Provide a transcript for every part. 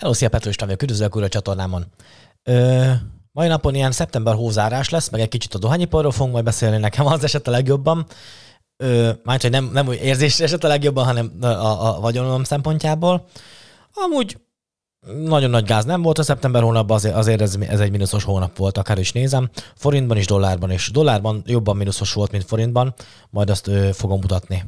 Hello, szia Petro István vagyok, üdvözlök a csatornámon. Ö, mai napon ilyen szeptember hózárás lesz, meg egy kicsit a dohányiparról fogunk majd beszélni, nekem az eset a legjobban. Mármint, hogy nem, nem úgy érzésre esett a legjobban, hanem a, a, a vagyonom szempontjából. Amúgy nagyon nagy gáz nem volt a szeptember hónapban, azért, azért ez, ez egy mínuszos hónap volt, akár is nézem. Forintban is, dollárban is. Dollárban jobban mínuszos volt, mint forintban, majd azt ö, fogom mutatni.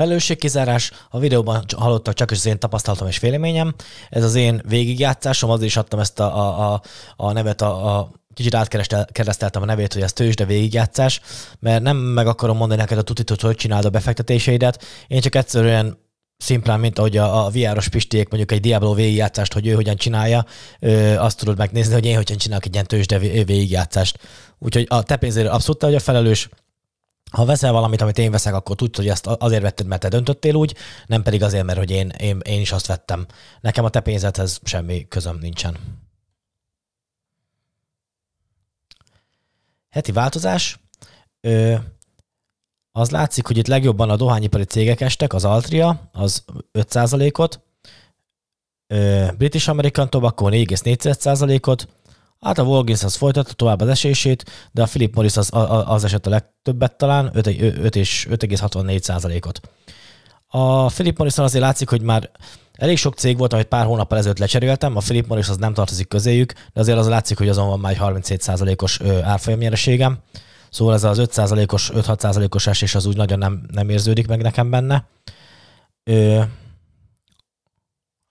Felelősségkizárás, a videóban hallottak csak is az én tapasztalatom és véleményem. Ez az én végigjátszásom, azért is adtam ezt a, a, a, a nevet, a, a kicsit átkereszteltem a nevét, hogy ez tőzsde végigjátszás, mert nem meg akarom mondani neked a tutit, hogy csináld a befektetéseidet. Én csak egyszerűen szimplán, mint ahogy a, a VR-os pistiek mondjuk egy Diablo végigjátszást, hogy ő hogyan csinálja, ö, azt tudod megnézni, hogy én hogyan csinálok egy ilyen tőzsde végigjátszást. Úgyhogy a te pénzére abszolút te vagy a felelős, ha veszel valamit, amit én veszek, akkor tudod, hogy ezt azért vetted, mert te döntöttél úgy, nem pedig azért, mert hogy én, én, én is azt vettem. Nekem a te pénzedhez semmi közöm nincsen. Heti változás. Ö, az látszik, hogy itt legjobban a dohányipari cégek estek, az Altria, az 5%-ot, British American Tobacco 4,4%-ot, Hát a Walgreens az folytatta tovább az esését, de a Philip Morris az, az esett a legtöbbet talán, 5,64 százalékot. A Philip morris azért látszik, hogy már elég sok cég volt, amit pár hónappal ezelőtt lecseréltem, a Philip Morris az nem tartozik közéjük, de azért az látszik, hogy azon van már egy 37 százalékos árfolyamnyereségem. Szóval ez az 5 százalékos, 5-6 százalékos esés az úgy nagyon nem, nem érződik meg nekem benne. Ö,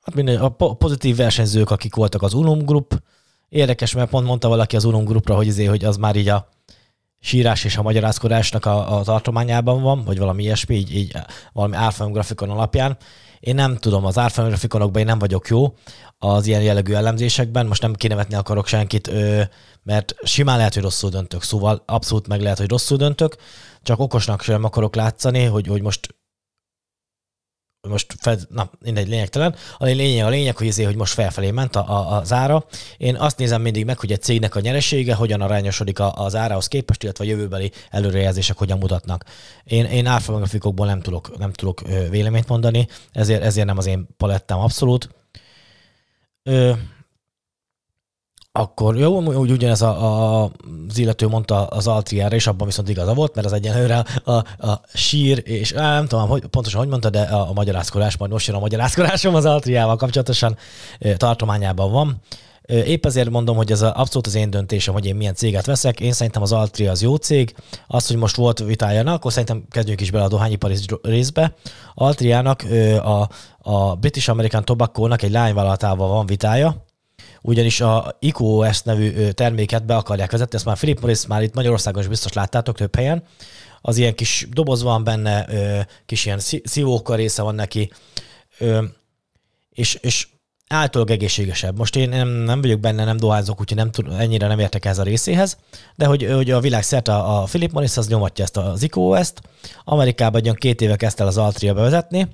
hát minden, a pozitív versenyzők, akik voltak az Unum Group, Érdekes, mert pont mondta valaki az Unum Groupra, hogy, izé, hogy az már így a sírás és a magyarázkodásnak a, a tartományában van, vagy valami ilyesmi, így, így valami árfolyam grafikon alapján. Én nem tudom, az árfolyam grafikonokban én nem vagyok jó az ilyen jellegű elemzésekben, most nem kinevetni akarok senkit, mert simán lehet, hogy rosszul döntök, szóval abszolút meg lehet, hogy rosszul döntök, csak okosnak sem akarok látszani, hogy, hogy most most fed, na, mindegy, lényegtelen. A lényeg, a lényeg, hogy, azért, hogy most felfelé ment a, a, az ára. Én azt nézem mindig meg, hogy egy cégnek a nyeresége hogyan arányosodik az árához képest, illetve a jövőbeli előrejelzések hogyan mutatnak. Én, én árfolyamgrafikokból nem tudok, nem tudok véleményt mondani, ezért, ezért nem az én palettám abszolút. Ö, akkor jó, úgy ugyanez a, a, az illető mondta az Altriára, és abban viszont igaza volt, mert az egyenlőre a, a sír, és á, nem tudom, hogy, pontosan hogy mondta, de a, a magyarázkodás, majd most jön a magyarázkodásom az Altriával kapcsolatosan tartományában van. Épp ezért mondom, hogy ez abszolút az én döntésem, hogy én milyen céget veszek. Én szerintem az Altria az jó cég. Az, hogy most volt vitája, na, akkor szerintem kezdjünk is bele a dohányipari részbe. Altriának a, a British American Tobacco-nak egy lányvállalatával van vitája, ugyanis a IQOS nevű terméket be akarják vezetni, ezt már Philip Morris már itt Magyarországon is biztos láttátok több helyen, az ilyen kis doboz van benne, kis ilyen szívókkal része van neki, és, és általában egészségesebb. Most én nem, nem vagyok benne, nem dohányzok, úgyhogy nem ennyire nem értek ez a részéhez, de hogy, hogy a világ szerte a, a Philip Morris az nyomatja ezt az IQOS-t. Amerikában egy két éve kezdte el az Altria bevezetni,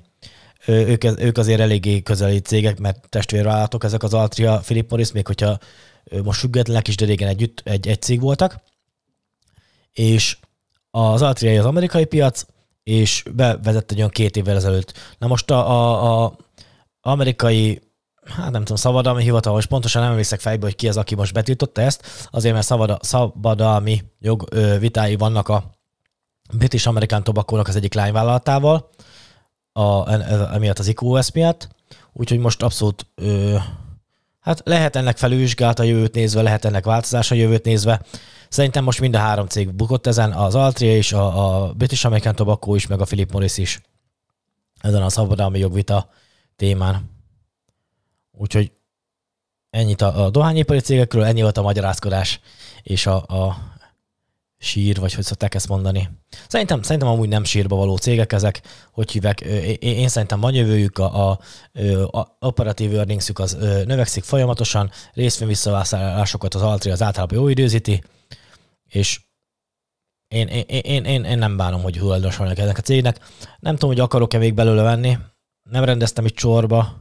ők, ők azért eléggé közeli cégek, mert testvérvállalatok ezek az Altria, Philip Morris, még hogyha most függetlenek is, de régen együtt egy, egy cég voltak. És az Altria az amerikai piac, és bevezette egy olyan két évvel ezelőtt. Na most a, a, a amerikai hát nem tudom, szabadalmi hivatal, most pontosan nem emlékszek fejbe, hogy ki az, aki most betiltotta ezt, azért mert szabad, szabadalmi jog vitái vannak a British American tobacco az egyik lányvállalatával, a, emiatt az IQOS miatt, úgyhogy most abszolút ö, hát lehet ennek felülvizsgálat a jövőt nézve, lehet ennek változás a jövőt nézve. Szerintem most mind a három cég bukott ezen, az Altria is, a, a British American Tobacco is, meg a Philip Morris is ezen a szabadalmi jogvita témán. Úgyhogy ennyit a, a dohányipari cégekről, ennyi volt a magyarázkodás, és a, a sír, vagy hogy szokták ezt mondani. Szerintem, szerintem amúgy nem sírba való cégek ezek, hogy hívek. Én, szerintem van jövőjük, a, a, a operatív earningsük az növekszik folyamatosan, részvény visszavásárlásokat az Altri az általában jó időzíti, és én, én, én, én, én nem bánom, hogy hulladnos vannak ennek a cégnek. Nem tudom, hogy akarok-e még belőle venni. Nem rendeztem itt sorba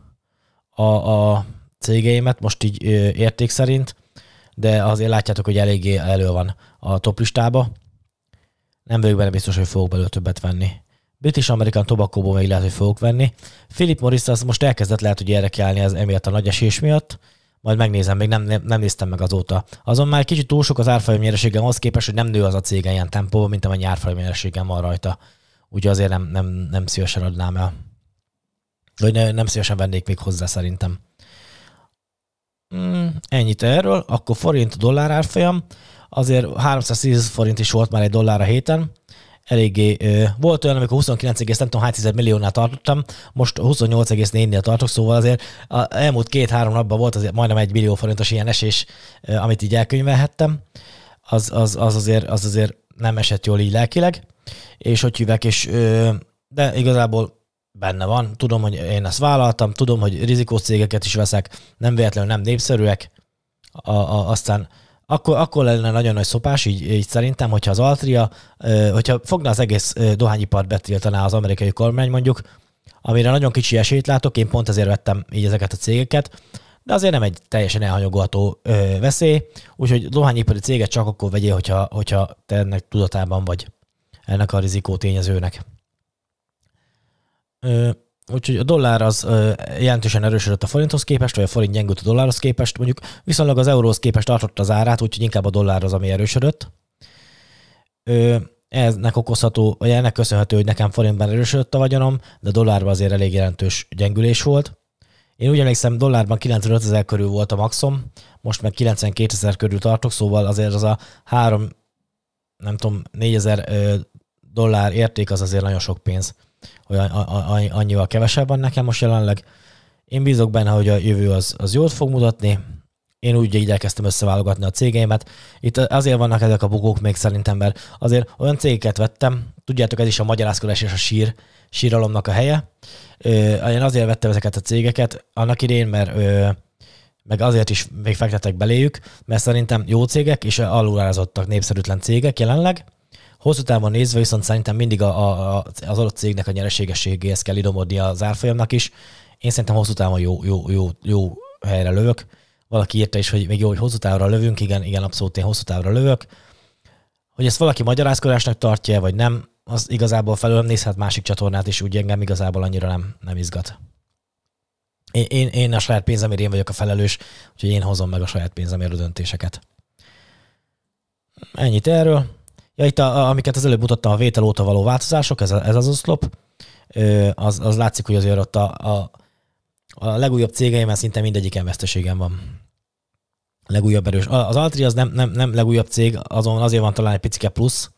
a, a cégeimet, most így érték szerint, de azért látjátok, hogy eléggé elő van a top listába. Nem vagyok benne biztos, hogy fogok belőle többet venni. British American Tobacco-ból még lehet, hogy fogok venni. Philip Morris az most elkezdett lehet, hogy érdekelni az emiatt a nagy esés miatt, majd megnézem, még nem, nem, nem néztem meg azóta. Azon már kicsit túl sok az árfolyam nyereségem, ahhoz képest, hogy nem nő az a cége ilyen tempóban, mint amennyi árfolyam nyereségem van rajta. Úgyhogy azért nem, nem, nem szívesen adnám el. Vagy ne, nem szívesen vennék még hozzá szerintem. Mm, ennyit erről. Akkor forint dollár árfolyam. Azért 310 forint is volt már egy dollár a héten. Eléggé ö, volt olyan, amikor 29, nem tudom hány milliónál tartottam, most 28,4-nél tartok, szóval azért a elmúlt két-három napban volt azért majdnem egy millió forintos ilyen esés, ö, amit így elkönyvelhettem. Az, az, az, azért, az azért nem esett jól így lelkileg, és hogy hívek, és ö, de igazából benne van, tudom, hogy én ezt vállaltam, tudom, hogy rizikós cégeket is veszek, nem véletlenül nem népszerűek, a, a, aztán akkor, akkor lenne nagyon nagy szopás, így, így szerintem, hogyha az Altria, hogyha fogna az egész dohányipart betiltaná az amerikai kormány mondjuk, amire nagyon kicsi esélyt látok, én pont ezért vettem így ezeket a cégeket, de azért nem egy teljesen elhanyagolható veszély, úgyhogy dohányipari céget csak akkor vegyél, hogyha, hogyha te ennek tudatában vagy ennek a rizikó tényezőnek. Úgyhogy a dollár az jelentősen erősödött a forinthoz képest, vagy a forint gyengült a dollárhoz képest. Mondjuk viszonylag az euróhoz képest tartotta az árát, úgyhogy inkább a dollár az, ami erősödött. Eznek okozható, vagy ennek köszönhető, hogy nekem forintban erősödött a vagyonom, de dollárban azért elég jelentős gyengülés volt. Én úgy emlékszem, dollárban 95 ezer körül volt a maximum, most meg 92 ezer körül tartok, szóval azért az a 3, nem tudom, 4 ezer dollár érték az azért nagyon sok pénz hogy annyival kevesebb van nekem most jelenleg. Én bízok benne, hogy a jövő az, az jót fog mutatni. Én úgy igyekeztem összeválogatni a cégeimet. Itt azért vannak ezek a bugók még szerintem, mert azért olyan cégeket vettem, tudjátok, ez is a magyarázkodás és a sír, síralomnak a helye. Én azért vettem ezeket a cégeket annak idén, mert meg azért is még fektetek beléjük, mert szerintem jó cégek és alulározottak népszerűtlen cégek jelenleg, Hosszú távon nézve viszont szerintem mindig a, a, az adott cégnek a nyereségességéhez kell idomodni az árfolyamnak is. Én szerintem hosszú távon jó, jó, jó, jó helyre lövök. Valaki írta is, hogy még jó, hogy hosszú távra lövünk. Igen, igen, abszolút én hosszú távra lövök. Hogy ezt valaki magyarázkodásnak tartja, vagy nem, az igazából felől nézhet másik csatornát is, úgy engem igazából annyira nem, nem izgat. Én, én, én a saját pénzemért én vagyok a felelős, úgyhogy én hozom meg a saját pénzemért a döntéseket. Ennyit erről. Ja, itt, a, amiket az előbb mutattam, a vétel óta való változások, ez, a, ez az oszlop, az, az látszik, hogy azért ott a, a, a legújabb cégeimen szinte mindegyiken veszteségem van. Legújabb erős. Az Altri az nem, nem, nem legújabb cég, azon azért van talán egy picike plusz,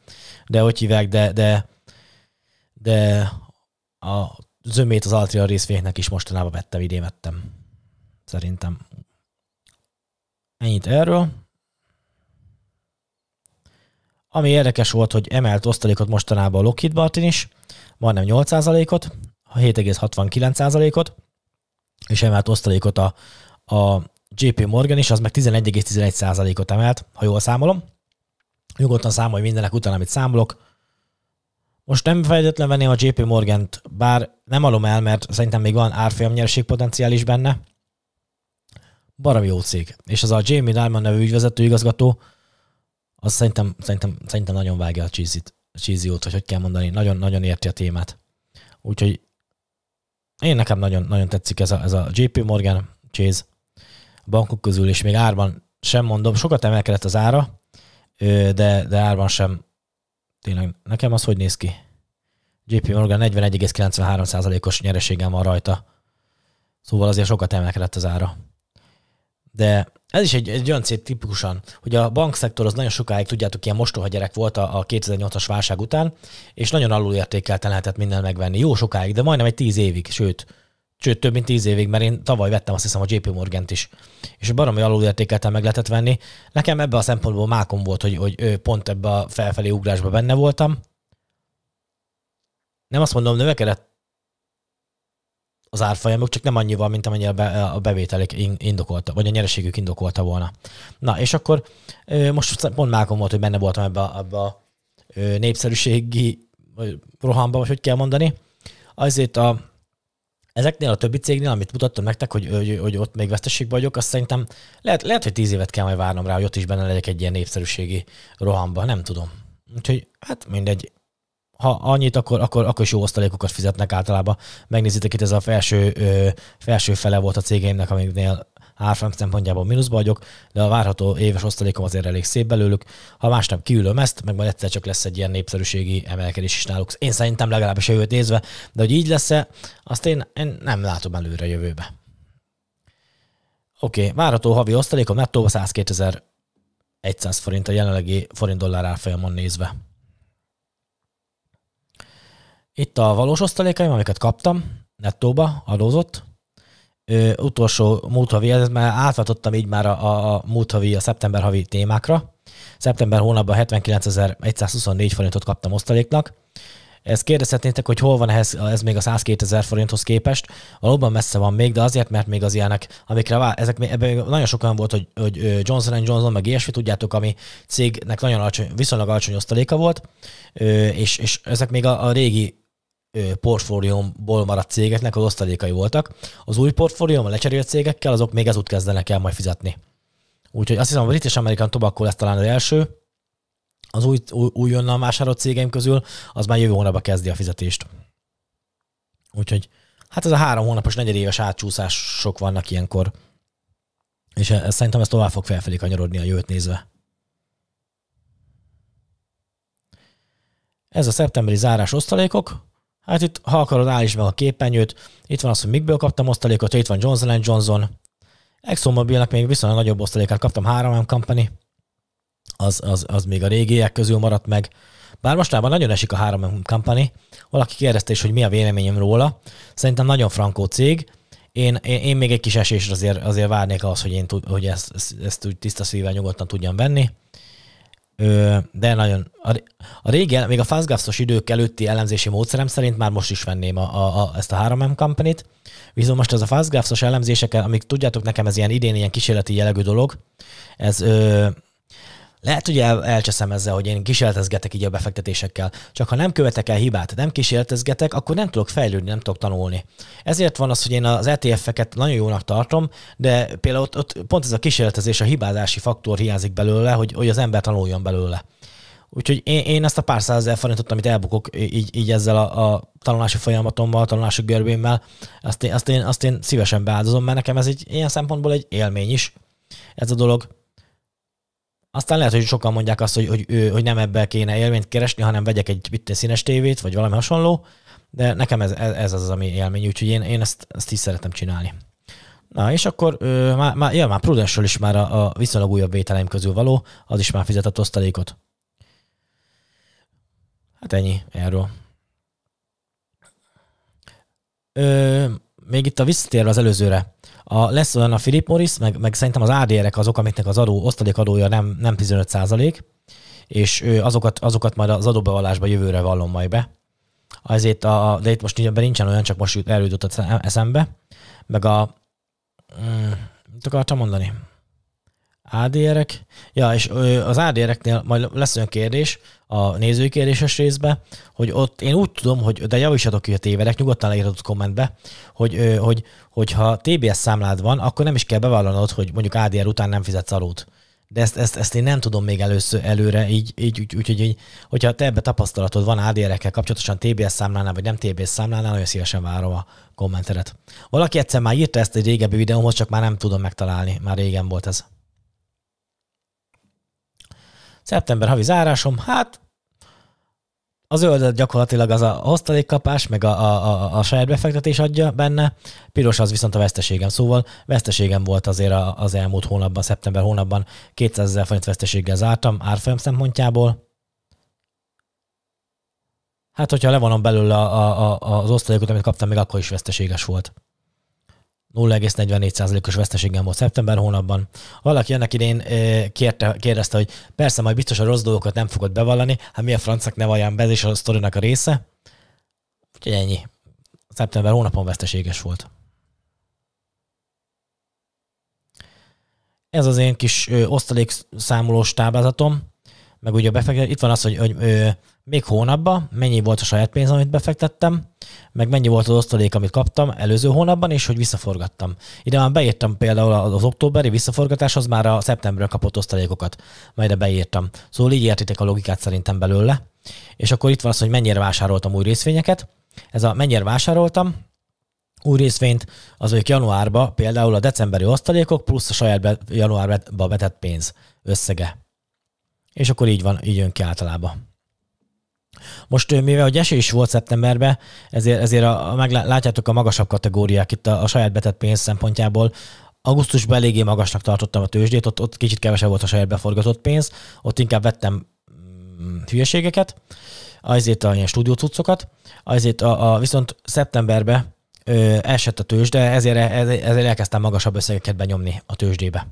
de hogy hívják, de, de, de a zömét az Altria részvényeknek is mostanában vettem, idén vettem. Szerintem. Ennyit erről. Ami érdekes volt, hogy emelt osztalékot mostanában a Lockheed Martin is, majdnem 8%-ot, 7,69%-ot, és emelt osztalékot a, a JP Morgan is, az meg 11,11%-ot emelt, ha jól számolom. Nyugodtan számolj mindenek után, amit számolok. Most nem feltétlenül venném a JP Morgan-t, bár nem alom el, mert szerintem még van árfolyam nyereségpotenciál is benne. Baromi jó cég. És az a Jamie Dimon nevű ügyvezető igazgató, az szerintem, szerintem, szerintem nagyon vágja a cheesy-ot, vagy hogy kell mondani, nagyon, nagyon érti a témát. Úgyhogy én nekem nagyon, nagyon tetszik ez a, ez a JP Morgan Chase bankok közül, és még árban sem mondom, sokat emelkedett az ára, de, de árban sem tényleg nekem az hogy néz ki? JP Morgan 41,93%-os nyereségem van rajta. Szóval azért sokat emelkedett az ára. De ez is egy, egy olyan cég tipikusan, hogy a bankszektor az nagyon sokáig, tudjátok, ilyen mostoha gyerek volt a, a 2008-as válság után, és nagyon alulértékelten lehetett minden megvenni. Jó sokáig, de majdnem egy tíz évig, sőt, sőt több mint tíz évig, mert én tavaly vettem azt hiszem a JP Morgan-t is, és baromi alulértékelten meg lehetett venni. Nekem ebbe a szempontból mákom volt, hogy, hogy pont ebbe a felfelé ugrásba benne voltam. Nem azt mondom, növekedett az árfolyamok, csak nem annyival, mint amennyi a bevételek indokolta, vagy a nyereségük indokolta volna. Na, és akkor most pont Malcolm volt, hogy benne voltam ebbe a, ebbe a népszerűségi rohamba, vagy hogy kell mondani. Azért a, ezeknél a többi cégnél, amit mutattam nektek, hogy, hogy, hogy ott még veszteségben vagyok, azt szerintem lehet, lehet, hogy tíz évet kell majd várnom rá, hogy ott is benne legyek egy ilyen népszerűségi rohamba, nem tudom. Úgyhogy hát mindegy, ha annyit, akkor, akkor, akkor is jó osztalékokat fizetnek általában. Megnézitek itt, ez a felső, ö, felső fele volt a cégeimnek, amiknél árfolyam szempontjából mínuszba vagyok, de a várható éves osztalékom azért elég szép belőlük. Ha más nem kiülöm ezt, meg majd egyszer csak lesz egy ilyen népszerűségi emelkedés is náluk. Én szerintem legalábbis a jövőt nézve, de hogy így lesz-e, azt én, én nem látom előre a jövőbe. Oké, okay, várható havi osztalékom nettóba 102 100 forint a jelenlegi forint-dollár árfolyamon nézve. Itt a valós osztalékaim, amiket kaptam, nettóba adózott. Ö, utolsó múlt havi, ez már átváltottam így már a, a múlt havi, a szeptember havi témákra. Szeptember hónapban 79.124 forintot kaptam osztaléknak. Ezt kérdezhetnétek, hogy hol van ehhez, ez még a 102 ezer forinthoz képest. Valóban messze van még, de azért, mert még az ilyenek, amikre vár, ezek ebben nagyon sokan volt, hogy, hogy Johnson Johnson, meg ilyesmi, tudjátok, ami cégnek nagyon alacsony, viszonylag alacsony osztaléka volt, és, és ezek még a, a régi portfóliómból maradt cégeknek az osztalékai voltak. Az új portfólióm, a lecserélt cégekkel, azok még ezút kezdenek el majd fizetni. Úgyhogy azt hiszem, a British American Tobacco lesz talán az első, az új, új, újonnan vásárolt cégeim közül, az már jövő hónapban kezdi a fizetést. Úgyhogy hát ez a három hónapos negyedéves átcsúszások vannak ilyenkor. És ez, szerintem ez tovább fog felfelé kanyarodni a jövőt nézve. Ez a szeptemberi zárás osztalékok. Hát itt, ha akarod, állíts meg a képernyőt. Itt van az, hogy mikből kaptam osztalékot, itt van Johnson Johnson. ExxonMobilnak még viszonylag nagyobb osztalékát kaptam, 3M Company az, az, az még a régiek közül maradt meg. Bár mostában nagyon esik a 3M Company, valaki kérdezte is, hogy mi a véleményem róla. Szerintem nagyon frankó cég. Én, én, én még egy kis esésre azért, azért várnék az, hogy, én, hogy ezt, ezt, ezt tiszta szívvel nyugodtan tudjam venni. De nagyon, a, régi, még a fastgafsos idők előtti elemzési módszerem szerint már most is venném a, a, a, ezt a 3M Company-t. Viszont most ez a fastgafsos elemzések, amik tudjátok nekem, ez ilyen idén ilyen kísérleti jellegű dolog, ez lehet, hogy el, elcseszem ezzel, hogy én kísérletezgetek így a befektetésekkel, csak ha nem követek el hibát, nem kísérletezgetek, akkor nem tudok fejlődni, nem tudok tanulni. Ezért van az, hogy én az ETF-eket nagyon jónak tartom, de például ott, ott pont ez a kísérletezés, a hibázási faktor hiányzik belőle, hogy, hogy az ember tanuljon belőle. Úgyhogy én, én ezt a pár százezer forintot, amit elbukok így, így ezzel a, a tanulási folyamatommal, a tanulási görbémmel, azt én, azt, én, azt én szívesen beáldozom, mert nekem ez egy ilyen szempontból egy élmény is, ez a dolog. Aztán lehet, hogy sokan mondják azt, hogy, hogy, hogy nem ebben kéne élményt keresni, hanem vegyek egy bitte színes tévét, vagy valami hasonló, de nekem ez, ez az, ami élmény, úgyhogy én, én ezt, ezt is szeretem csinálni. Na, és akkor ö, már, már, ja, már Prudential is már a, a viszonylag újabb vételeim közül való, az is már fizetett osztalékot. Hát ennyi erről. Ö, még itt a visszatérve az előzőre. A, lesz olyan a Philip Morris, meg, meg szerintem az ADR-ek azok, amiknek az adó, osztalék adója nem, nem 15 százalék, és azokat, azokat majd az adóbevallásba jövőre vallom majd be. Azért a, de itt most ebben nincsen olyan, csak most eljutott eszembe. Meg a... Mm, mit akartam mondani? ADR-ek. Ja, és az ADR-eknél majd lesz olyan kérdés a nézői kérdéses részbe, hogy ott én úgy tudom, hogy, de javítsatok ki, a tévedek, nyugodtan leírhatod kommentbe, hogy, hogy, hogyha TBS számlád van, akkor nem is kell bevállalnod, hogy mondjuk ADR után nem fizetsz adót. De ezt, ezt, ezt én nem tudom még először, előre, így, így úgy, úgy, így, hogyha te ebbe tapasztalatod van ADR-ekkel kapcsolatosan TBS számlánál, vagy nem TBS számlánál, nagyon szívesen várom a kommenteret. Valaki egyszer már írta ezt egy régebbi videómhoz, csak már nem tudom megtalálni, már régen volt ez. Szeptember havi zárásom, hát a zöldet gyakorlatilag az a osztalékkapás, meg a, a, a, a saját befektetés adja benne, piros az viszont a veszteségem. Szóval veszteségem volt azért az elmúlt hónapban, szeptember hónapban 200 ezer forint veszteséggel zártam árfolyam szempontjából. Hát, hogyha levonom belőle a, a, az osztalékot, amit kaptam, még akkor is veszteséges volt. 0,44%-os veszteségem volt szeptember hónapban. Valaki ennek idén kérte, kérdezte, hogy persze majd biztos a rossz dolgokat nem fogod bevallani, hát mi a francnak ne valljam be, ez is a sztorinak a része. Úgyhogy ennyi. Szeptember hónapon veszteséges volt. Ez az én kis osztalékszámolós táblázatom, meg ugye befektet, itt van az, hogy, hogy ö, még hónapban mennyi volt a saját pénz, amit befektettem, meg mennyi volt az osztalék, amit kaptam előző hónapban, és hogy visszaforgattam. Ide már beírtam például az októberi visszaforgatáshoz már a szeptemberben kapott osztalékokat, majd beírtam. Szóval így értitek a logikát szerintem belőle. És akkor itt van az, hogy mennyire vásároltam új részvényeket. Ez a mennyire vásároltam, új részvényt, az mondjuk januárba például a decemberi osztalékok plusz a saját be, januárba betett pénz összege. És akkor így van, így jön ki általában. Most mivel a eső is volt szeptemberben, ezért, ezért a, meg látjátok a magasabb kategóriák itt a, a saját betett pénz szempontjából. Augusztusban eléggé magasnak tartottam a tőzsdét, ott, ott kicsit kevesebb volt a saját beforgatott pénz, ott inkább vettem mm, hülyeségeket, azért a ilyen stúdiócuccokat, azért a, a viszont szeptemberben ö, esett a tőzsde, ezért, ezért elkezdtem magasabb összegeket benyomni a tőzsdébe.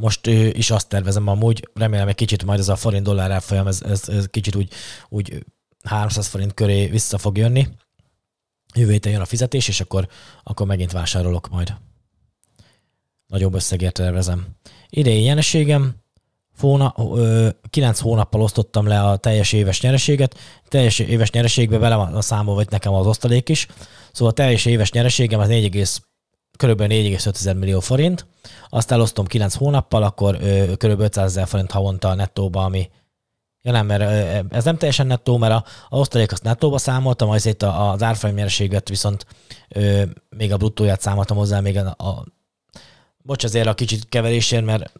Most is azt tervezem amúgy, remélem egy kicsit majd ez a forint dollár árfolyam, ez, ez, ez kicsit úgy, úgy 300 forint köré vissza fog jönni. Jövő héten jön a fizetés, és akkor, akkor megint vásárolok majd. Nagyobb összegért tervezem. Idei nyereségem, Fóna, ö, 9 hónappal osztottam le a teljes éves nyereséget. Teljes éves nyereségbe vele van a számol, vagy nekem az osztalék is. Szóval a teljes éves nyereségem az 4, kb. 4,5 millió forint azt elosztom 9 hónappal, akkor ö, kb. 500 ezer forint havonta a nettóba, ami Ja nem, mert ez nem teljesen nettó, mert a, a osztalék azt nettóba számoltam, az árfolyam nyereséget viszont ö, még a bruttóját számoltam hozzá, még a, a bocs azért a kicsit keverésért, mert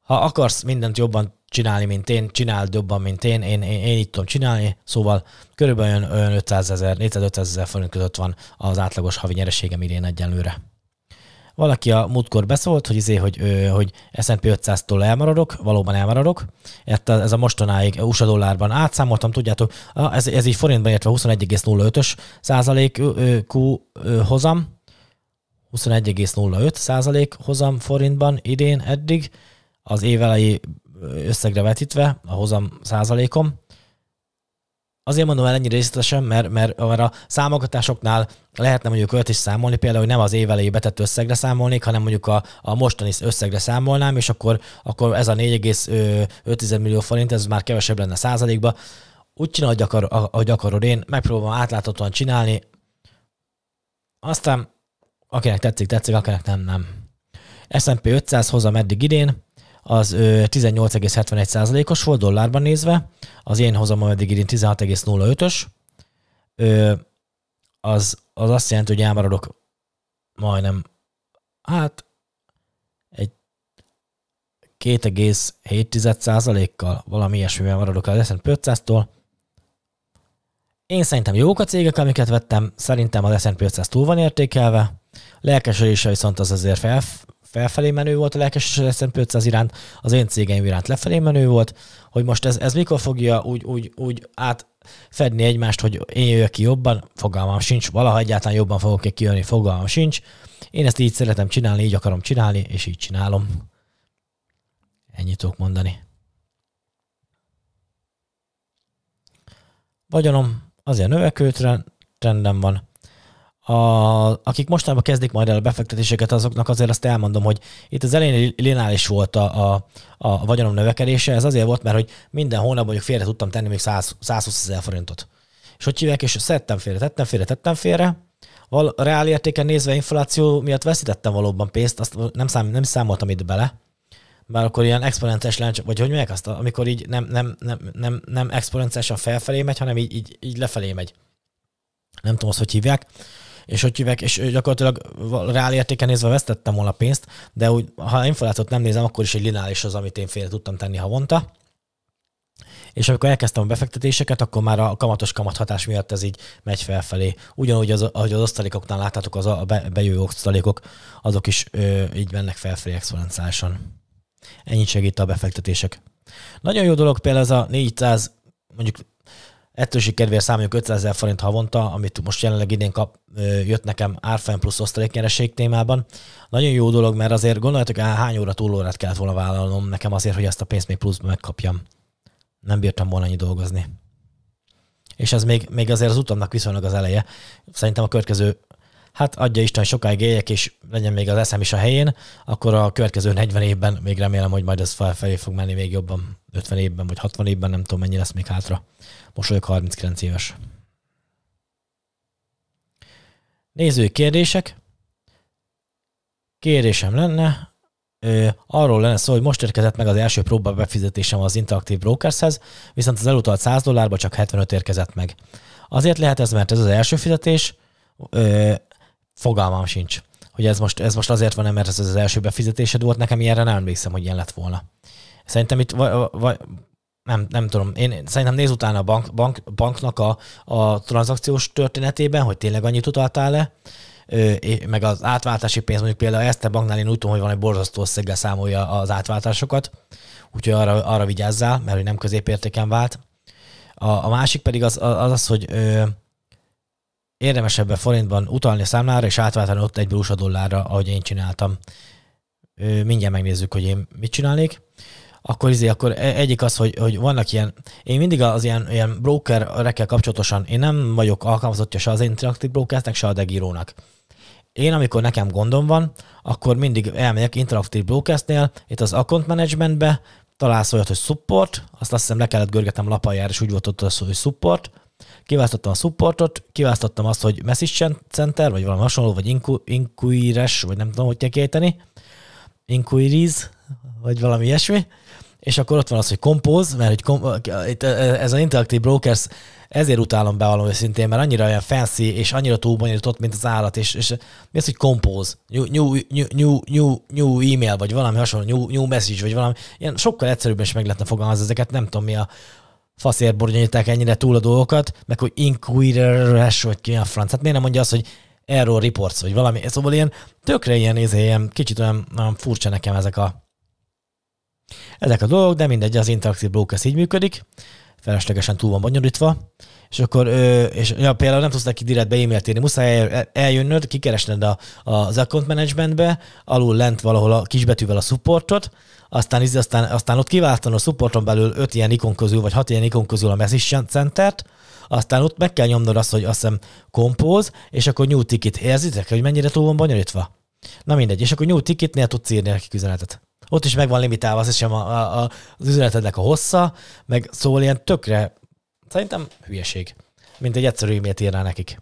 ha akarsz mindent jobban csinálni, mint én, csináld jobban, mint én, én, én, én így tudom csinálni, szóval körülbelül olyan, olyan 500 ezer, 400-500 ezer forint között van az átlagos havi nyereségem idén egyenlőre. Valaki a múltkor beszólt, hogy, izé, hogy, hogy S&P 500-tól elmaradok, valóban elmaradok. Ez a mostanáig USA dollárban átszámoltam, tudjátok, ez, ez így forintban értve 21,05-ös százalékú hozam, 21,05 százalék hozam forintban idén eddig, az évelei összegre vetítve a hozam százalékom. Azért mondom el ennyire részletesen, mert, mert, a számogatásoknál lehetne mondjuk olyat is számolni, például, hogy nem az év elejé betett összegre számolnék, hanem mondjuk a, a mostani összegre számolnám, és akkor, akkor ez a 4,5 millió forint, ez már kevesebb lenne százalékba. Úgy csinál, hogy, akar, ahogy akarod én, megpróbálom átláthatóan csinálni, aztán akinek tetszik, tetszik, akinek nem, nem. S&P 500 hozam eddig idén, az 18,71%-os volt dollárban nézve, az én hozam eddig idén 16,05-ös, az, az azt jelenti, hogy elmaradok majdnem, hát egy 2,7%-kal, valami ilyesmivel maradok az S&P 500-tól. Én szerintem jók a cégek, amiket vettem, szerintem az S&P 500 túl van értékelve, lelkesedése viszont az azért fel, felfelé menő volt a lelkesedés S&P 500 iránt, az én cégeim iránt lefelé menő volt, hogy most ez, ez mikor fogja úgy, úgy, úgy át fedni egymást, hogy én jöjjök ki jobban, fogalmam sincs, valaha egyáltalán jobban fogok-e kijönni, fogalmam sincs. Én ezt így szeretem csinálni, így akarom csinálni, és így csinálom. Ennyit tudok mondani. Vagyonom azért növekvő trendem van, a, akik mostanában kezdik majd el a befektetéseket, azoknak azért azt elmondom, hogy itt az elején lineáris volt a, a, a vagyonom növekedése, ez azért volt, mert hogy minden hónapban mondjuk félre tudtam tenni még 100, 120 ezer forintot. És hogy hívják, és szedtem félre, tettem félre, tettem félre, val, reál értéken nézve infláció miatt veszítettem valóban pénzt, azt nem, szám, nem számoltam itt bele, mert akkor ilyen exponenciális láncs, vagy hogy mondják azt, amikor így nem, nem, nem, nem, nem exponenciálisan felfelé megy, hanem így, így, így lefelé megy. Nem tudom azt, hogy hívják és hogy hívek, és gyakorlatilag reál nézve vesztettem volna pénzt, de úgy, ha inflációt nem nézem, akkor is egy lineáris az, amit én félre tudtam tenni havonta. És amikor elkezdtem a befektetéseket, akkor már a kamatos kamathatás miatt ez így megy felfelé. Ugyanúgy, az, ahogy az osztalékoknál láttátok, az a bejövő osztalékok, azok is ö, így mennek felfelé exponenciálisan. Ennyit segít a befektetések. Nagyon jó dolog például ez a 400, mondjuk ettől kedvéért számoljuk 500 ezer forint havonta, amit most jelenleg idén kap, jött nekem árfolyam plusz osztaléknyereség témában. Nagyon jó dolog, mert azért gondoljátok, hány óra túlórát kellett volna vállalnom nekem azért, hogy ezt a pénzt még pluszban megkapjam. Nem bírtam volna annyi dolgozni. És ez még, még azért az utamnak viszonylag az eleje. Szerintem a következő hát adja Isten, sokáig éljek, és legyen még az eszem is a helyén, akkor a következő 40 évben még remélem, hogy majd ez felfelé fog menni még jobban, 50 évben vagy 60 évben, nem tudom mennyi lesz még hátra. Most vagyok 39 éves. Nézői kérdések. Kérésem lenne, ö, arról lenne szó, hogy most érkezett meg az első próba befizetésem az Interactive Brokershez, viszont az elutalt 100 dollárba csak 75 érkezett meg. Azért lehet ez, mert ez az első fizetés, ö, fogalmam sincs, hogy ez most, ez most azért van, mert ez az első befizetésed volt, nekem ilyenre nem emlékszem, hogy ilyen lett volna. Szerintem itt vagy, vagy, nem, nem tudom, én szerintem néz utána a bank, bank, banknak a, a tranzakciós történetében, hogy tényleg annyit utaltál le, meg az átváltási pénz, mondjuk például ezt a banknál én úgy tudom, hogy van egy borzasztó összeggel számolja az átváltásokat, úgyhogy arra, arra vigyázzál, mert hogy nem középértéken vált. A, a másik pedig az az, az hogy ö, érdemesebb forintban utalni a számlára, és átváltani ott egy USA dollárra, ahogy én csináltam. Mindjárt megnézzük, hogy én mit csinálnék akkor, izé, akkor e- egyik az, hogy, hogy vannak ilyen, én mindig az ilyen, ilyen brokerekkel kapcsolatosan, én nem vagyok alkalmazottja se az Interactive Brokersnek, se a Degírónak. Én, amikor nekem gondom van, akkor mindig elmegyek Interactive Brokersnél, itt az account managementbe, találsz olyat, hogy support, azt azt hiszem le kellett görgetem lapaljára, és úgy volt ott az, hogy support, kiválasztottam a supportot, kiválasztottam azt, hogy message center, vagy valami hasonló, vagy inquiries, vagy nem tudom, hogy kell kiejteni, inquiries, vagy valami ilyesmi, és akkor ott van az, hogy Compose, mert hogy kom- ez az Interactive Brokers, ezért utálom bevallom őszintén, mert annyira olyan fancy, és annyira túlbonyolított, mint az állat, és, és mi az, hogy Compose, new, new, new, new, new email, vagy valami hasonló, new, new message, vagy valami, ilyen sokkal egyszerűbben is meg lehetne fogalmazni ezeket, nem tudom mi a faszért bonyolítják ennyire túl a dolgokat, meg hogy inquirer vagy ki a franc. Hát miért nem mondja azt, hogy error reports, vagy valami. Szóval ilyen tökre ilyen, ilyen kicsit olyan, olyan furcsa nekem ezek a ezek a dolgok, de mindegy, az Interactive Brokers így működik, feleslegesen túl van bonyolítva, és akkor, és ja, például nem tudsz neki direkt e-mailt írni, muszáj eljönnöd, kikeresned a, az account managementbe, alul lent valahol a kisbetűvel a supportot, aztán, aztán, aztán ott kiváltani a supporton belül öt ilyen ikon közül, vagy hat ilyen ikon közül a message center aztán ott meg kell nyomnod azt, hogy azt hiszem compose, és akkor new ticket. Érzitek, hogy mennyire túl van bonyolítva? Na mindegy, és akkor new ticketnél tudsz írni neki üzenetet. Ott is meg van limitálva, az hiszem a, a, a, az üzenetednek a hossza, meg szóval ilyen tökre, szerintem hülyeség, mint egy egyszerű e-mailt írná nekik.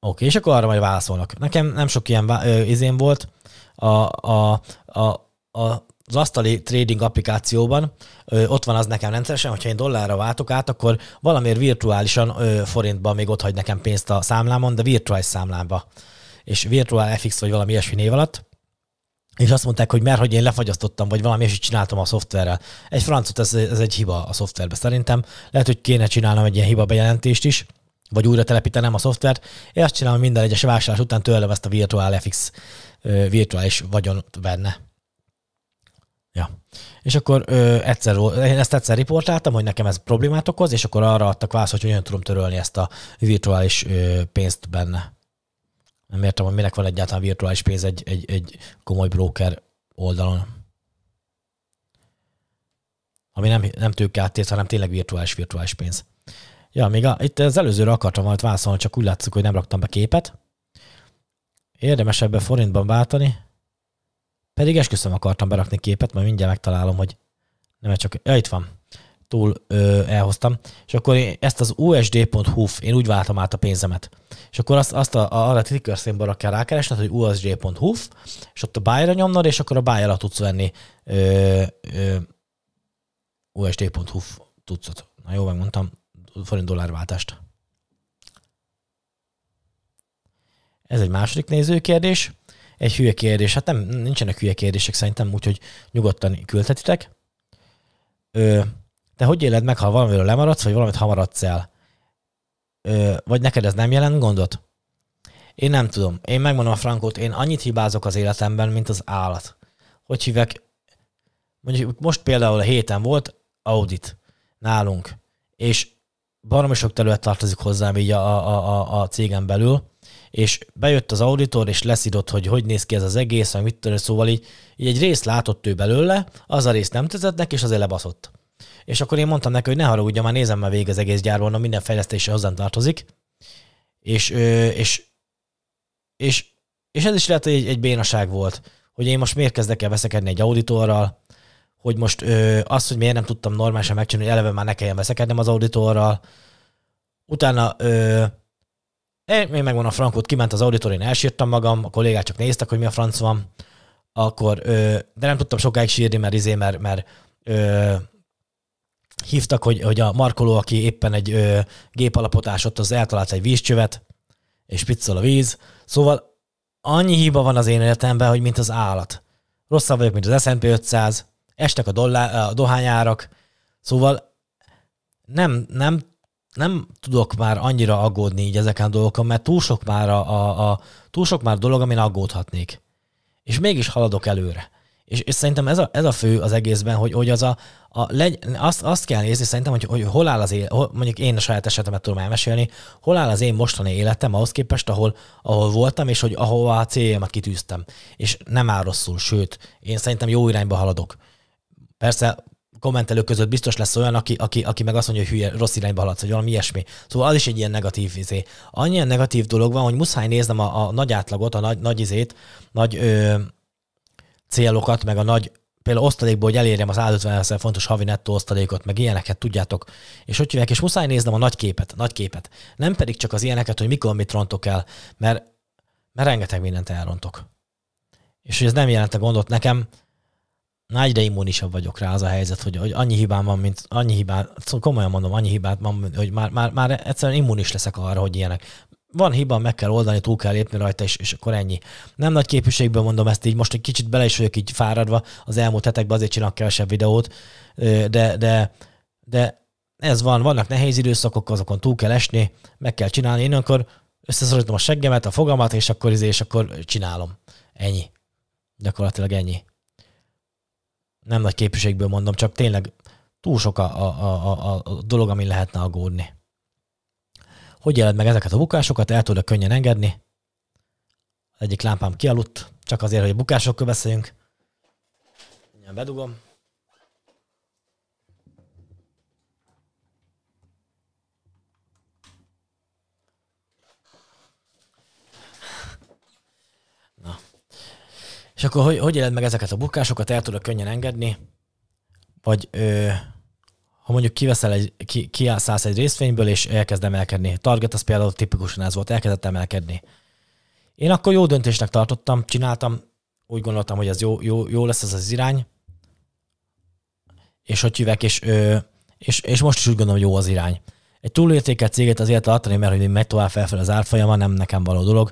Oké, és akkor arra majd válaszolnak. Nekem nem sok ilyen ö, izén volt. A, a, a, a, az asztali trading applikációban ott van az nekem rendszeresen, hogyha én dollárra váltok át, akkor valamiért virtuálisan ö, forintban még ott hagy nekem pénzt a számlámon, de virtuális számlámba. És virtuál FX vagy valami ilyesmi név alatt és azt mondták, hogy mert hogy én lefagyasztottam, vagy valami, és csináltam a szoftverrel. Egy francot, ez, ez egy hiba a szoftverbe szerintem. Lehet, hogy kéne csinálnom egy ilyen hiba bejelentést is, vagy újra telepítenem a szoftvert. Én azt csinálom, hogy minden egyes vásárlás után tőlem ezt a virtuál FX virtuális vagyon benne. Ja. És akkor ö, egyszer, én ezt egyszer riportáltam, hogy nekem ez problémát okoz, és akkor arra adtak választ, hogy hogyan tudom törölni ezt a virtuális ö, pénzt benne. Nem értem, hogy minek van egyáltalán virtuális pénz egy, egy, egy komoly broker oldalon. Ami nem, nem tőkeáttét, hanem tényleg virtuális virtuális pénz. Ja, még a, itt az előzőre akartam majd válaszolni, csak úgy látszik, hogy nem raktam be képet. Érdemes ebbe forintban váltani. Pedig esküszöm akartam berakni képet, majd mindjárt megtalálom, hogy nem csak... Ja, itt van túl ö, elhoztam, és akkor én ezt az usd.hu, én úgy váltam át a pénzemet. És akkor azt, azt a, a, a ticker színbalra kell rákeresned, hogy usd.hu, és ott a buy-ra nyomnod, és akkor a buy alatt tudsz venni usd.hu tudszot. Na jó, megmondtam, forint dollár váltást. Ez egy második nézőkérdés. Egy hülye kérdés. Hát nem, nincsenek hülye kérdések szerintem, úgyhogy nyugodtan küldhetitek. Ö, te hogy éled meg, ha valamiről lemaradsz, vagy valamit hamaradsz el? Ö, vagy neked ez nem jelent gondot? Én nem tudom. Én megmondom a frankót, én annyit hibázok az életemben, mint az állat. Hogy hívek? Mondjuk most például a héten volt audit nálunk, és baromi sok terület tartozik hozzám így a, a, a, a cégen belül, és bejött az auditor, és leszidott, hogy hogy néz ki ez az egész, meg mit tudom, szóval így, így egy részt látott ő belőle, az a részt nem tetszett neki, és azért lebaszott. És akkor én mondtam neki, hogy ne haragudja, már nézem már végig az egész gyárban, minden fejlesztése hozzám tartozik. És, és, és, és ez is lehet, hogy egy, egy bénaság volt, hogy én most miért kezdek el veszekedni egy auditorral, hogy most ö, az, hogy miért nem tudtam normálisan megcsinálni, eleve már ne kelljen veszekednem az auditorral. Utána ö, én megvan a frankot, kiment az auditor, én elsírtam magam, a kollégák csak néztek, hogy mi a franc van, akkor, ö, de nem tudtam sokáig sírni, mert izé, mert, mert ö, hívtak, hogy, hogy a markoló, aki éppen egy ö, gépalapot ásott, az eltalált egy vízcsövet, és piccol a víz. Szóval annyi hiba van az én életemben, hogy mint az állat. Rosszabb vagyok, mint az S&P 500, estek a, dollár, a dohányárak, szóval nem, nem, nem tudok már annyira aggódni így ezeken a dolgokon, mert túl sok már, a, a, a, túl sok már dolog, amin aggódhatnék. És mégis haladok előre. És, és szerintem ez a, ez a fő az egészben, hogy, hogy az a, a legy, azt, azt kell nézni szerintem, hogy, hogy hol áll az élet, mondjuk én a saját esetemet tudom elmesélni, hol áll az én mostani életem ahhoz képest, ahol, ahol voltam, és hogy ahova a céljamat kitűztem. És nem áll rosszul, sőt, én szerintem jó irányba haladok. Persze kommentelők között biztos lesz olyan, aki, aki, aki meg azt mondja, hogy hülye, rossz irányba haladsz, vagy valami ilyesmi. Szóval az is egy ilyen negatív izé. Annyi negatív dolog van, hogy muszáj néznem a, a nagy átlagot, a nagy, nagy izét, nagy ö, célokat, meg a nagy például osztalékból, hogy elérjem az 50 fontos havi nettó osztalékot, meg ilyeneket, tudjátok. És hogy hívják, és muszáj néznem a nagy képet, nagy képet. Nem pedig csak az ilyeneket, hogy mikor mit rontok el, mert, mert rengeteg mindent elrontok. És hogy ez nem jelente gondot nekem, na egyre immunisabb vagyok rá az a helyzet, hogy, hogy annyi hibám van, mint annyi hibát, szóval komolyan mondom, annyi hibát van, hogy már, már, már egyszerűen immunis leszek arra, hogy ilyenek van hiba, meg kell oldani, túl kell lépni rajta, és, és akkor ennyi. Nem nagy képviségből mondom ezt így, most egy kicsit bele is vagyok így fáradva, az elmúlt hetekben azért csinálok kevesebb videót, de, de, de ez van, vannak nehéz időszakok, azokon túl kell esni, meg kell csinálni. Én akkor összeszorítom a seggemet, a fogamat, és akkor, izé, és akkor csinálom. Ennyi. Gyakorlatilag ennyi. Nem nagy képviségből mondom, csak tényleg túl sok a, a, a, a dolog, amin lehetne aggódni. Hogy éled meg ezeket a bukásokat? El tudod könnyen engedni. Az egyik lámpám kialudt, csak azért, hogy a bukásokról beszéljünk. Mindjárt bedugom. Na. És akkor hogy, hogy éled meg ezeket a bukásokat? El tudod könnyen engedni? Vagy ö, ha mondjuk kiveszel egy, ki, kiállsz egy részvényből, és elkezd emelkedni. Target az például tipikusan ez volt, elkezdett emelkedni. Én akkor jó döntésnek tartottam, csináltam, úgy gondoltam, hogy ez jó, jó, jó lesz ez az irány, és hogy hívek, és, és, és most is úgy gondolom, hogy jó az irány. Egy túlértékelt céget azért tartani, mert hogy megy tovább felfel az árfolyama, nem nekem való dolog.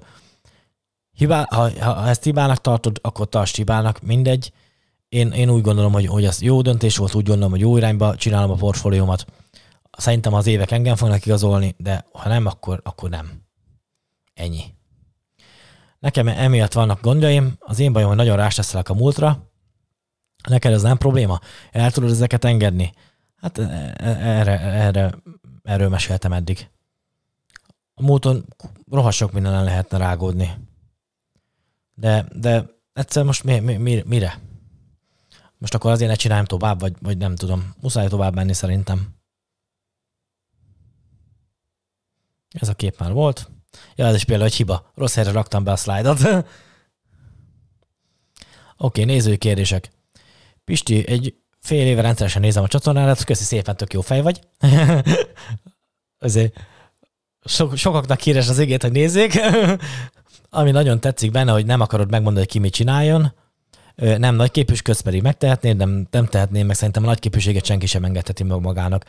Hibá, ha, ha ezt hibának tartod, akkor tartsd hibának, mindegy én, én úgy gondolom, hogy, hogy ez jó döntés volt, úgy gondolom, hogy jó irányba csinálom a portfóliómat. Szerintem az évek engem fognak igazolni, de ha nem, akkor, akkor nem. Ennyi. Nekem emiatt vannak gondjaim, az én bajom, hogy nagyon ráseszelek a múltra. Neked ez nem probléma? El tudod ezeket engedni? Hát e, e, erre, erre, erről meséltem eddig. A múlton rohadt sok minden lehetne rágódni. De, de egyszer most mi, mi, mi, mire? Most akkor azért ne csináljam tovább, vagy, vagy nem tudom. Muszáj tovább menni szerintem. Ez a kép már volt. Ja, ez is például egy hiba. Rossz helyre raktam be a szlájdot. Oké, okay, nézői kérdések. Pisti, egy fél éve rendszeresen nézem a csatornádat, köszi szépen, tök jó fej vagy. Azért so, sokaknak híres az égét, hogy nézzék. Ami nagyon tetszik benne, hogy nem akarod megmondani, hogy ki mit csináljon, nem nagy képüsködsz, pedig megtehetnéd, nem, nem tehetnéd meg, szerintem a nagy képűséget senki sem engedheti meg magának.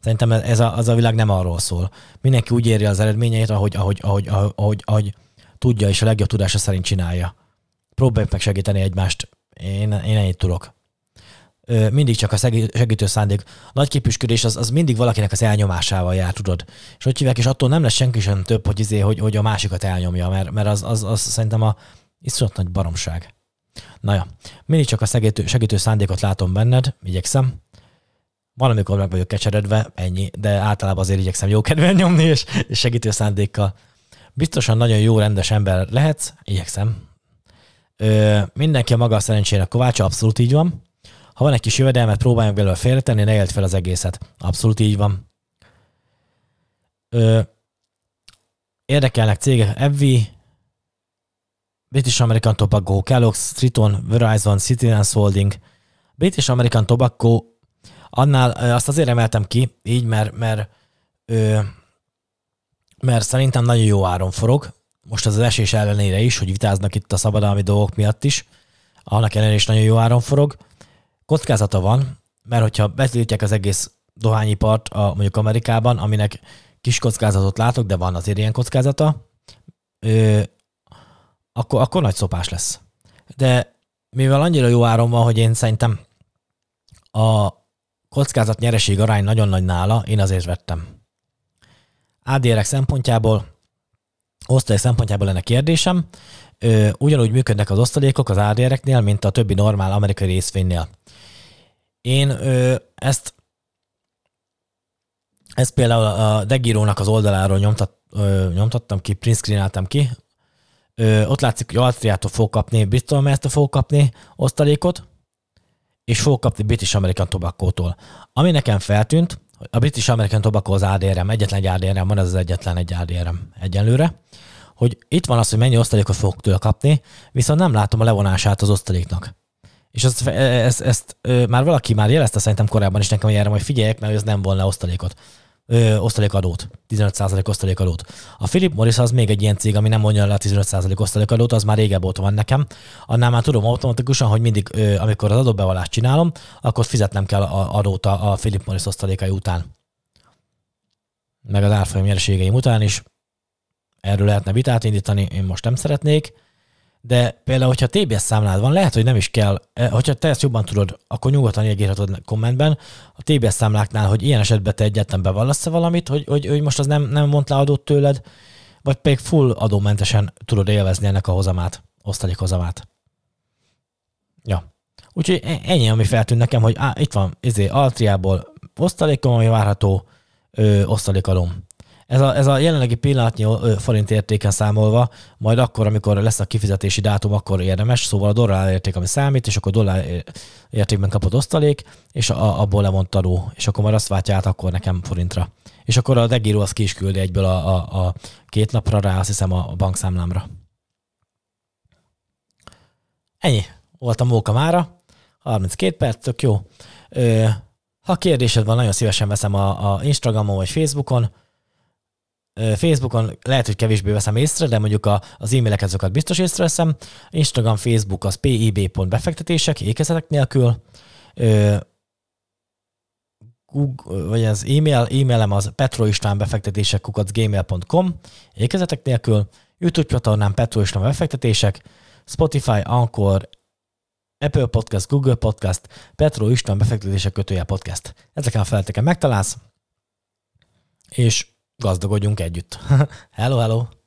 Szerintem ez a, az a világ nem arról szól. Mindenki úgy éri az eredményeit, ahogy, ahogy, ahogy, ahogy, ahogy, tudja, és a legjobb tudása szerint csinálja. Próbáljuk meg segíteni egymást. Én, én ennyit tudok. Mindig csak a segítő szándék. Nagy képüsködés az, az mindig valakinek az elnyomásával jár, tudod. És hogy hívják, és attól nem lesz senki sem több, hogy, izé, hogy, hogy a másikat elnyomja, mert, mert az, az, az szerintem a iszonyat nagy baromság. Na ja, mindig csak a segítő, segítő szándékot látom benned, igyekszem. Valamikor meg vagyok kecseredve, ennyi, de általában azért igyekszem jó kedven nyomni, és, és segítő szándékkal. Biztosan nagyon jó, rendes ember lehetsz, igyekszem. Ö, mindenki a maga szerencsének kovácsa, abszolút így van. Ha van egy kis jövedelmet, próbáljunk belőle félretenni, ne élt fel az egészet. Abszolút így van. Ö, érdekelnek cégek, Evvi, British American Tobacco, Kellogg's, Triton, Verizon, Citizens Holding, British American Tobacco, annál azt azért emeltem ki, így, mert, mert mert szerintem nagyon jó áron forog. Most az, az esés ellenére is, hogy vitáznak itt a szabadalmi dolgok miatt is, annak ellenére is nagyon jó áron forog. Kockázata van, mert hogyha betiltják az egész dohányipart a, mondjuk Amerikában, aminek kis kockázatot látok, de van azért ilyen kockázata, akkor, akkor nagy szopás lesz. De mivel annyira jó áron van, hogy én szerintem a kockázat nyereség arány nagyon nagy nála, én azért vettem. ADR-ek szempontjából, osztalék szempontjából lenne kérdésem, ö, ugyanúgy működnek az osztalékok az ADR-eknél, mint a többi normál amerikai részvénynél. Én ö, ezt ezt például a Degírónak az oldaláról nyomtat, ö, nyomtattam ki, print screenáltam ki. Ö, ott látszik, hogy Altriától fog kapni, Bristol ezt fog kapni osztalékot, és fog kapni British American Tobacco-tól. Ami nekem feltűnt, a British American Tobacco az ADRM, egyetlen egy ADRM van, ez az egyetlen egy ADRM egyenlőre, hogy itt van az, hogy mennyi osztalékot fogok tőle kapni, viszont nem látom a levonását az osztaléknak. És ezt, ezt, ezt, ezt már valaki már jelezte szerintem korábban is nekem, hogy erre majd figyeljek, mert ez nem volna osztalékot ö, osztalékadót, 15% osztalékadót. A Philip Morris az még egy ilyen cég, ami nem mondja le a 15% osztalékadót, az már régebb óta van nekem. Annál már tudom automatikusan, hogy mindig, ö, amikor az adóbevallást csinálom, akkor fizetnem kell a adót a, a Philip Morris osztalékai után. Meg az árfolyam nyereségeim után is. Erről lehetne vitát indítani, én most nem szeretnék de például, hogyha TBS számlád van, lehet, hogy nem is kell, eh, hogyha te ezt jobban tudod, akkor nyugodtan írhatod kommentben a TBS számláknál, hogy ilyen esetben te egyetlen bevallasz valamit, hogy, hogy, hogy most az nem, nem mond le adót tőled, vagy pedig full adómentesen tudod élvezni ennek a hozamát, osztalék hozamát. Ja. Úgyhogy e- ennyi, ami feltűnt nekem, hogy á, itt van, ezért Altriából osztalékom, ami várható, ö, osztalékadom. Ez a, ez a jelenlegi pillanatnyi forint értéken számolva, majd akkor, amikor lesz a kifizetési dátum, akkor érdemes, szóval a dollár érték, ami számít, és akkor dollár értékben kapott osztalék, és a, abból lemondta adó, és akkor majd azt váltja át akkor nekem forintra. És akkor a degíró az ki is küldi egyből a, a, a két napra rá, azt hiszem a bankszámlámra. Ennyi. Volt a móka mára. 32 perc, tök jó. Ö, ha kérdésed van, nagyon szívesen veszem a, a Instagramon vagy Facebookon Facebookon lehet, hogy kevésbé veszem észre, de mondjuk a, az e-maileket azokat biztos észreveszem. Instagram, Facebook az pib.befektetések, ékezetek nélkül. Google, vagy az e-mail, e-mailem az petroistvánbefektetések kukacgmail.com, ékezetek nélkül. YouTube csatornám Petro István befektetések, Spotify, Anchor, Apple Podcast, Google Podcast, Petro István befektetések kötője podcast. Ezeken a felteken megtalálsz, és gazdagodjunk együtt. hello, hello!